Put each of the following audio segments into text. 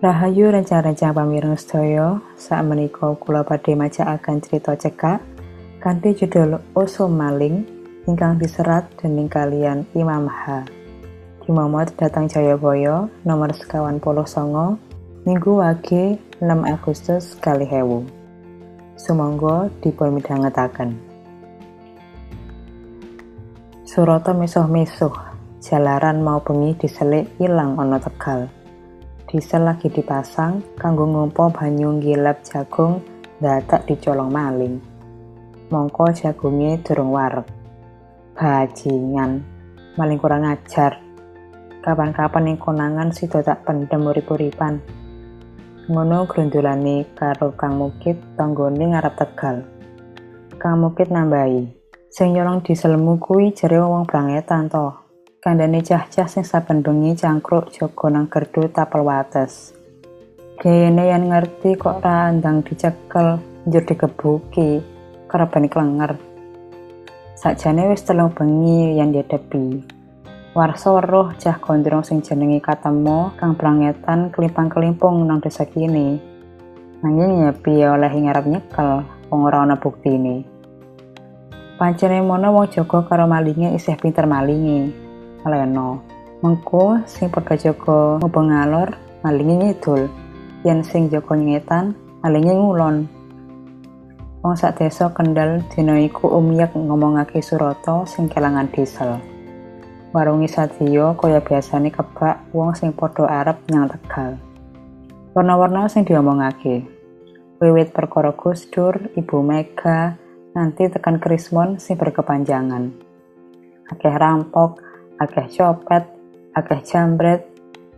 Rahayu rencang-rencang pamireng sedaya, sak menika kula badhe majakaken cerita cekak kanthi judul Oso Maling ingkang diserat dening kalian Imam H. Kimomot datang Jayabaya nomor sekawan puluh songo Minggu Wage 6 Agustus kali hewu. Sumangga dipun midhangetaken. Surata mesuh-mesuh, jalaran mau bengi diselik ilang ana Tegal. Diesel lagi dipasang kanggo ngompo banyu ngilap jagung dadak dicolong maling. Mongko jagunge durung wareg. Bajingan, maling kurang ajar. Kapan-kapan ing konangan sida tak pendem urip-uripan. Ngono grundulane karo Kang Mukit tanggone ngarep Tegal. Kang Mukit nambahi, sing nyolong dieselmu kuwi jare wong brangetan to. Kandhane cah-cah sing saben bengi cangkruk jaga nang gerdu tapel wates. Gayane yang ngerti kok ra ndang dicekel njur digebuki kerebane klenger. Sakjane wis telung bengi yang dihadapi. Warsa weruh cah gondrong sing jenenge katemu kang brangetan kelimpang-kelimpung nang desa kini. Nanging ya oleh ngarep nyekel wong ana buktine. Pancene mono wong jaga karo malinge isih pinter malinge. Leno. Mengko sing padha jaga ngubeng ngalor, malinge ngidul. Yen sing jaga ngetan, malinge ngulon. Wong sak desa Kendal dina iku umyak ngomongake Surata sing kelangan diesel. Warungi sadya kaya biasane kebak wong sing padha arep nyang Tegal. Warna-warna sing diomongake. Wiwit perkara Gus Dur, Ibu Mega, nanti tekan Krismon sing berkepanjangan. Akeh rampok, akeh copet, akeh jambret,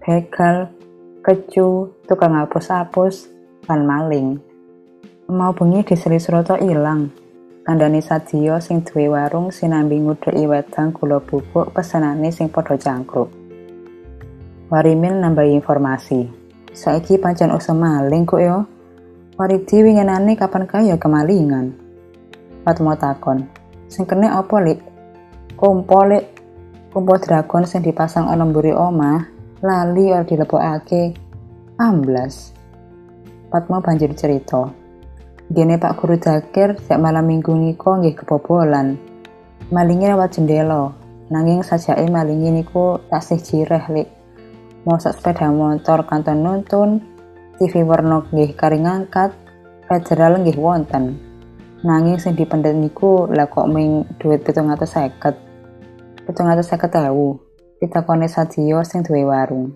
begal, kecu, tukang hapus-hapus, lan maling. Mau bengi diseli Surata ilang. Kandhane Sadio sing duwe warung sinambi ngudheki wedang gula bubuk pesenane sing padha cangkruk. Warimil nambahi informasi. Saiki pancen usah maling kok yo. Waridi winginane kapan kaya kemalingan. Fatma takon. Sing kene apa, Lik. Kompo dragon sing dipasang ana mburi omah lali ora dilebokake. Amblas. Fatma banjur cerita. Gene Pak Guru Zakir sejak malam minggu niko nggih kebobolan. Malingnya lewat jendela, nanging sajake malingi niku tasih jireh lik. Mosak sepeda motor kanton nuntun, TV warna nggih kari ngangkat, federal nggih wonten. Nanging sing dipendhet niku lah kok ming duit 750 pitung atus seket ewu. Pitakone Sadio sing duwe warung.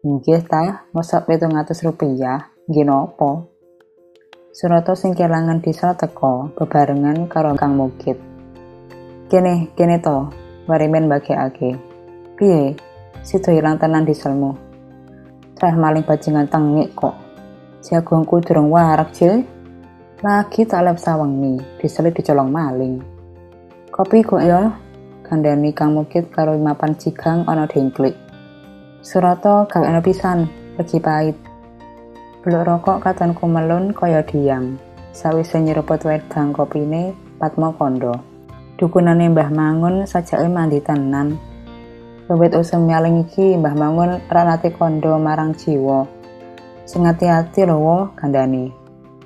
Nggih ta mosok pitung atus rupiah. Nggih nopo? Surata sing kelangan desa teko bebarengan karo Kang Mukit. Kene kene to warimen bagekake piye? Sido ilang tenan dieselmu Treh maling bajingan tengik kok. Jagongku durung warak cil. Lagi tak lep sawengi diselit dicolong maling. Kopi kok ya kandhani Kang Mukit karo mapan cigang ana dengklik. Surata gak ana pisan, legi pahit. Beluk rokok katon kumelun kaya diam. Sawise nyeruput wedang kopine, Patmo kondo. Dukunane Mbah Mangun sajake mandi tenan. Wiwit usum nyaling iki Mbah Mangun ra nate kondo marang jiwa. Sing ati-ati lho kandhani.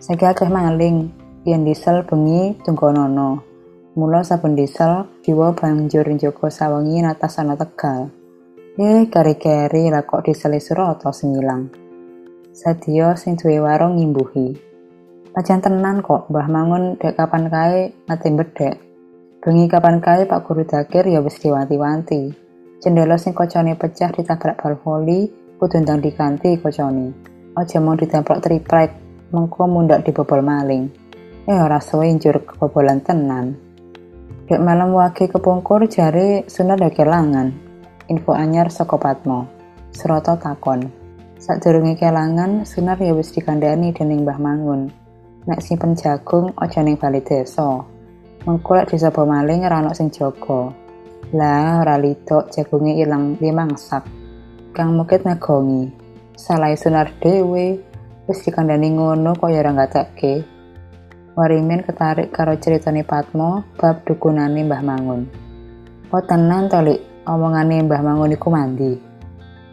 Saiki akeh maling, yen diesel bengi tunggonono. Mula saben desa jiwa banjur njogo sawengi natasana Tegal. Eh, kari-kari lah kok diseli Surata sing ilang. Sadia sing duwe warung ngimbuhi. Pajan tenan kok Mbah Mangun dek kapan kae mati bedek. Bengi kapan kae Pak Guru Dakir ya wis diwanti-wanti. Jendela sing kocone pecah ditabrak bal voli kudu ndang diganti kocone. Aja mau ditemplok triplek, mengko mundak dibobol maling. Eh ora suwe njur kebobolan tenan. Dek malam wage kepungkur jari sunat dek kelangan. Info anyar saka Patmo. Seroto takon. Sadurunge kelangan, Sunar ya wis dikandani dening Mbah Mangun. Nek simpen jagung aja ning bali desa. Mengko lek disapa maling ora sing jaga. Lah ora lidok jagunge ilang sak. Kang Mukit ngagongi. Salah Sunar dhewe wis dikandani ngono kok ya ora. Warimin ketarik karo ceritane Patmo bab dukunane Mbah Mangun. Oh tenan to, Lik, omongane Mbah Mangun iku mandi.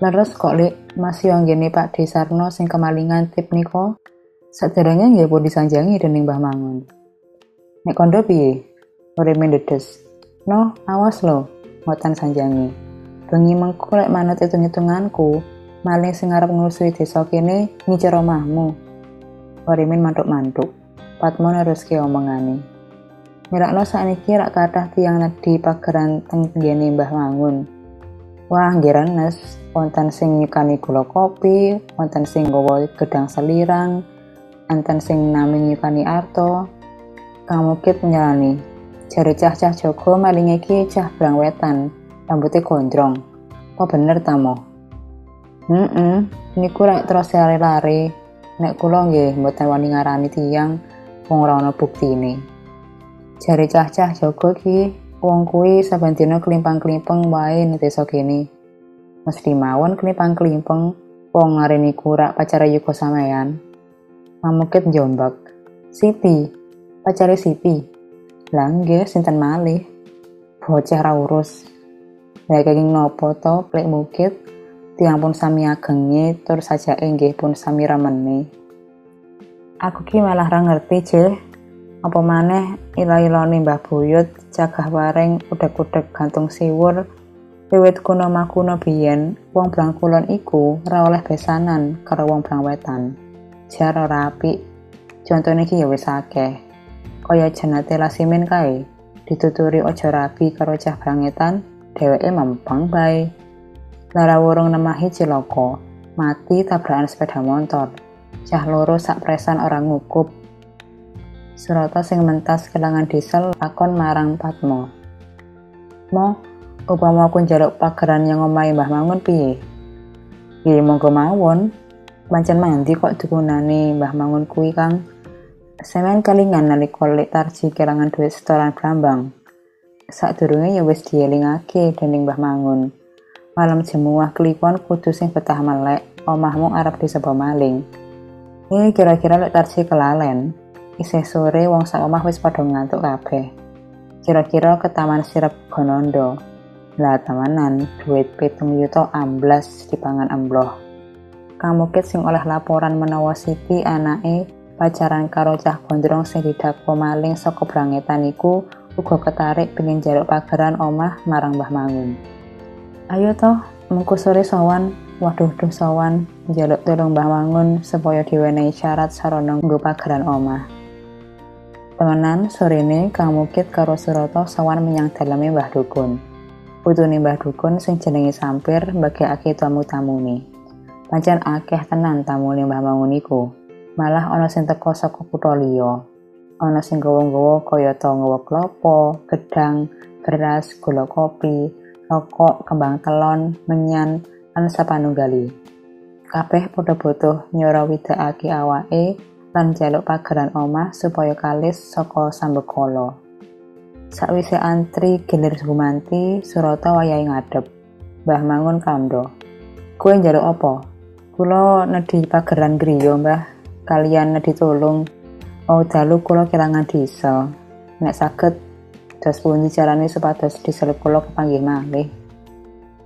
Leres kok Lik, masih anggene Pak Desarno sing kemalingan tip niko. Saderenge nggih pun disanjangi dening Mbah Mangun. Nek kondo piye? Ore mendedes. No, awas lo, ngotan sanjangi. Bengi mengko lek manut hitung-hitunganku, maling sing arep ngusui desa kene ngicer omahmu. Orimin mantuk-mantuk. Patmo neruske omongane. Mirakno sakniki rak kathah tiyang nedhi pageran teng nggene Mbah Mangun. Wah, nggih wonten sing nyukani gula kopi, wonten sing gedang selirang, wonten sing nami nyukani arto. Kang Mukit nyalani. Jare cah-cah Joko maling iki cah brang wetan, rambutnya gondrong. Apa bener ta mo? Heeh, niku rek terus lari-lari. Nek kula nggih mboten wani ngarani tiyang wong ora ana buktine. Jari cah-cah Joko ki, wong kuwi saben dina klimpang-klimpeng wae ning desa kene. Mesti mawon klimpang-klimpeng wong ngareni kurak pacara yuko sampean. Mamukit jombak. Siti, pacare Siti. Lah nggih sinten malih? Bocah ra urus. Lah kenging nopo to plek mukit? Tiang pun sami agenge tur saja inggih pun sami ramene. Aku ki malah ra ngerti, Jeh. Apa maneh ila-ilane Mbah Buyut cagah waring udek-udek gantung siwur wiwit kuno makuno biyen wong Blangkulon iku ora oleh besanan karo wong Blangwetan. Jar ora apik. Contone iki ya wis akeh. Kaya jenate Lasimin kae, dituturi aja rabi karo cah Brangetan, dheweke mempeng bae. Lara wurung nemahi ciloko, mati tabrakan sepeda motor. Cah loro sak presan orang ngukup Surata sing mentas kelangan diesel lakon marang Patmo. Mo, upama aku njaluk pageran yang omahe Mbah Mangun piye? Nggih monggo mawon. Pancen mandi kok dikunani Mbah Mangun kuwi Kang. Semen kalingan nalika lek tarji kelangan duit setoran Brambang. Sadurunge ya wis dielingake dening Mbah Mangun. Malam jemuah kliwon kudu sing betah melek, omahmu arep disebut maling. Ini kira-kira lek tarji kelalen. Isih sore wong sak omah wis padha ngantuk kabeh. Kira-kira ke taman sirep Gonondo. Lah tamanan duit pitung yuto amblas dipangan ambloh. Kamukit sing oleh laporan menawa Siti anake pacaran karo cah gondrong sing didakwa maling saka brangetan iku uga ketarik pengen jaluk pageran omah marang Mbah Mangun. Ayo toh, mengko sore sawan, waduh duh jaluk tolong Mbah Mangun supaya diwenehi syarat sarana nggo pageran omah. Temenan sorene Kang Mukit karo Suroto sawan menyang daleme Mbah Dukun. Putune Mbah Dukun sing jenenge Sampir mbagekake tamu-tamune. Pancen akeh tenan tamune Mbah Mangun iku. Malah ana sing teko saka kutha liya. Ana sing gawa-gawa kaya to nggawa klopo, gedang, beras, gula kopi, rokok, kembang telon, menyan, lan sapanunggali. Kabeh padha butuh nyora widakake awake lan jaluk pageran omah supaya kalis saka sambekala. Sakwise antri gilir gumanti, Surata wayahe ngadep. Mbah Mangun kandha. Kowe njaluk apa? Kula nedhi pageran griya, Mbah. Kalian nedhi tulung. Oh, dalu kula kelangan diesel. Nek saged dos pundi carane supados diesel kula kepanggih malih.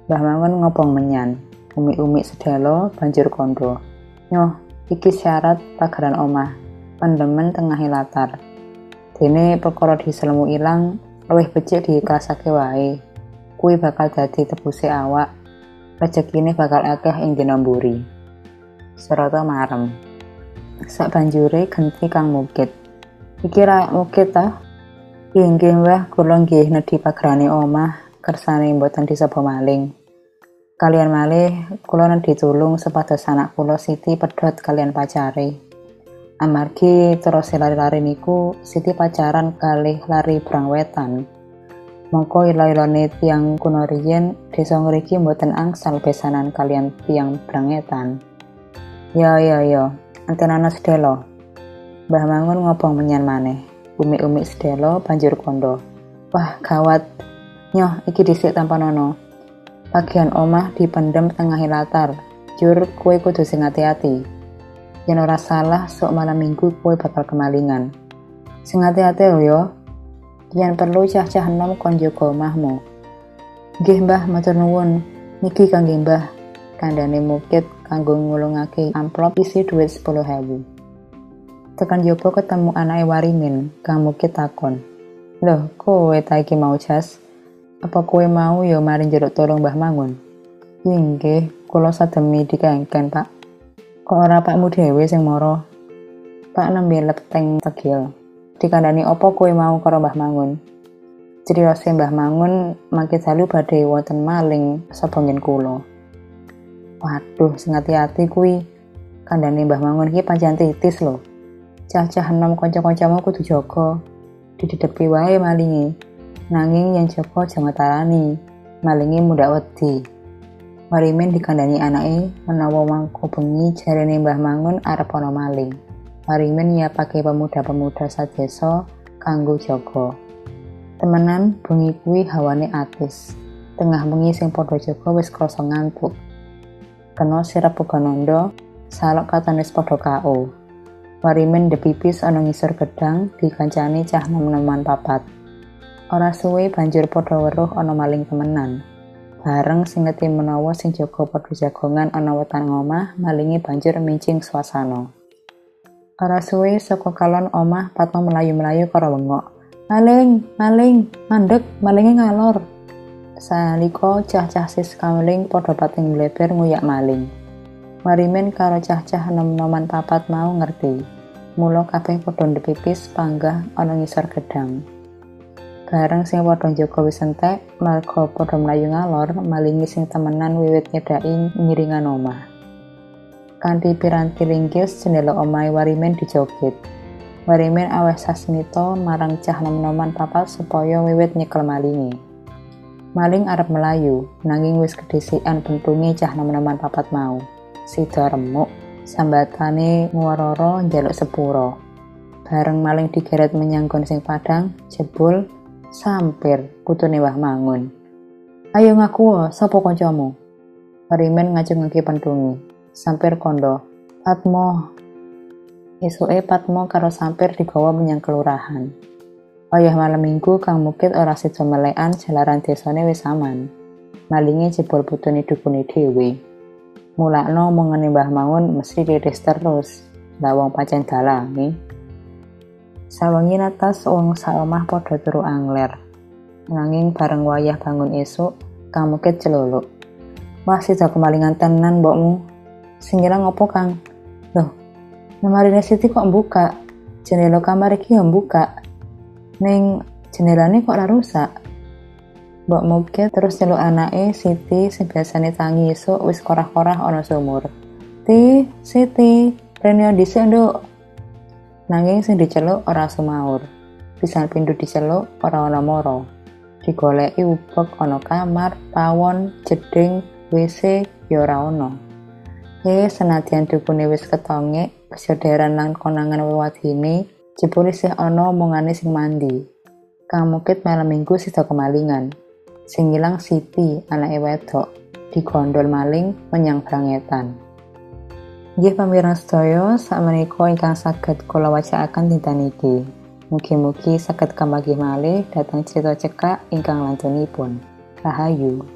Mbah Mangun ngobong menyan. Umi-umi sedelo banjur kondo. Nyoh, Iki syarat pageran omah, pendemen tengah latar. Dene perkara diselemu ilang, luwih becik diiklasake wae. Kuwi bakal dadi tebuse awak. Rezekine bakal akeh ing dina mburi. Serata marem. Sak banjure genti Kang Mukit. Iki ra Mukit ta? Inggih wah kula nggih nedhi pagerane omah kersane mboten disapa maling. Kalian malih kula ditulung sepados anak kula Siti pedhot kalian pacare. Amargi terus lari-lari niku Siti pacaran kalih lari brang wetan. Mongko ila-ilane tiang kuno riyen desa ngriki mboten angsal besanan kalian tiang brangetan. Ya ya ya, antenana sedelo. Mbah Mangun ngobong menyan maneh. Umi-umi sedelo banjur kondo. Wah, gawat. Nyoh, iki dhisik tanpa nono. Bagian omah dipendem tengah latar. Jur kue kudu sing hati-hati. Yen ora salah, sok malam minggu kue bakal kemalingan. Sing hati-hati lho yo. Yen perlu cah-cah enom kon jaga omahmu. Nggih Mbah, matur nuwun. Niki kangge Mbah. kandhane mukit kanggo ngulungake amplop isi dhuwit 10.000. Tekan jopo ketemu anake Warimin, Kang Mukit takon. Loh, kowe ta iki mau jas? Apa kowe mau ya mari jeruk tolong Mbah Mangun? Inggih, kula sademi dikengken, Pak. Kok ora pakmu dhewe sing mara? Pak nembe leteng tegil. Dikandani opo kowe mau karo Mbah Mangun? Criyose Mbah Mangun mangke dalu badhe wonten maling sapa ngen kula. Waduh, sing ati-ati kuwi. Kandhane Mbah Mangun iki pancen titis lho. Cah-cah enom kanca-kancamu kudu jaga. Didedepi wae malingi. Nanging yang jaga jangan tarani. Malingi muda wedi. Warimin dikandani anake menawa mangko bengi jarene Mbah Mangun arep ana maling. Warimin pakai pemuda-pemuda sadesa kanggo jaga. Temenan bengi kuwi hawane atis. Tengah bengi sing padha jaga wis krasa ngantuk. Kena sirep Puganondo, salok katon wis padha KO. Warimen depipis ana ngisor gedang dikancani cah nom-noman papat. Ora suwe banjur padha weruh ana maling temenan. Bareng sing ngerti menawa sing jaga padha jagongan ana wetan ngomah, malingi banjur mincing swasana. Ora suwe saka kalon omah patmo melayu-melayu karo wengok. Maling, maling, mandek, malingnya ngalor. Saliko cah-cah sis kamling padha pating bleber nguyak maling. Marimen karo cah-cah nom-noman papat mau ngerti. Mula kabeh padha ndepipis panggah ana ngisor gedang. Bareng sing padha njaga wis entek, marga padha mlayu ngalor, malingi sing temenan wiwit nyedaki ngiringan omah. Kanthi piranti linggis jendela omahe Warimen dijogit. Warimin aweh sasmito marang cah nom-noman papat supaya wiwit nyekel malingi. Maling arep melayu, nanging wis kedisikan bentunge cah nom-noman papat mau. Sida remuk, sambatane ngwarara njaluk sepuro. Bareng maling digeret menyanggon sing padang, jebul sampir putune wah mangun. Ayo ngaku sapa kancamu? Warimin ngajeng-ngeki pentungi. Sampir kondo, Patmo, Esuke Patmo karo Sampir digawa menyang kelurahan. Wayah malam minggu Kang Mukit ora sida melekan jalaran desane wis aman. Malinge jebol putune dukune dhewe. Mulakno mengene Mbah Mangun mesti diris terus. Lah wong pancen dalange. Sawengi atas wong saomah padha turu angler. Nanging bareng wayah bangun esuk, Mukit celuluk. Wah, sida kemalingan tenan mbokmu. Sing ngopo, Kang? Loh, Lemarine Siti kok buka? Jendela kamar iki yang buka. Ning jendelane kok ora rusak. Mbok Muget terus celuk anake Siti sing biasane tangi esuk wis korah-korah ana sumur. Ti, Siti, rene dhisik nduk. Nanging sing diceluk ora sumaur. Pisan pindu diceluk ora ana moro. Digoleki ubek ana kamar, pawon, jeding, WC ya ora ana. Eh senadyan dukune wis ketonge, Persaudaraan lan konangan wewadine jebul isih ana omongane sing mandi. Kang Mukit malam minggu sida kemalingan. Sing ilang Siti, anake wedok, digondol maling menyang brangetan. Nggih pamirsa sedaya, sakmenika ingkang saged kula wacakaken dinten iki. Mugi-mugi saged kembali malih dhateng cerita cekak ingkang lantunipun. Rahayu.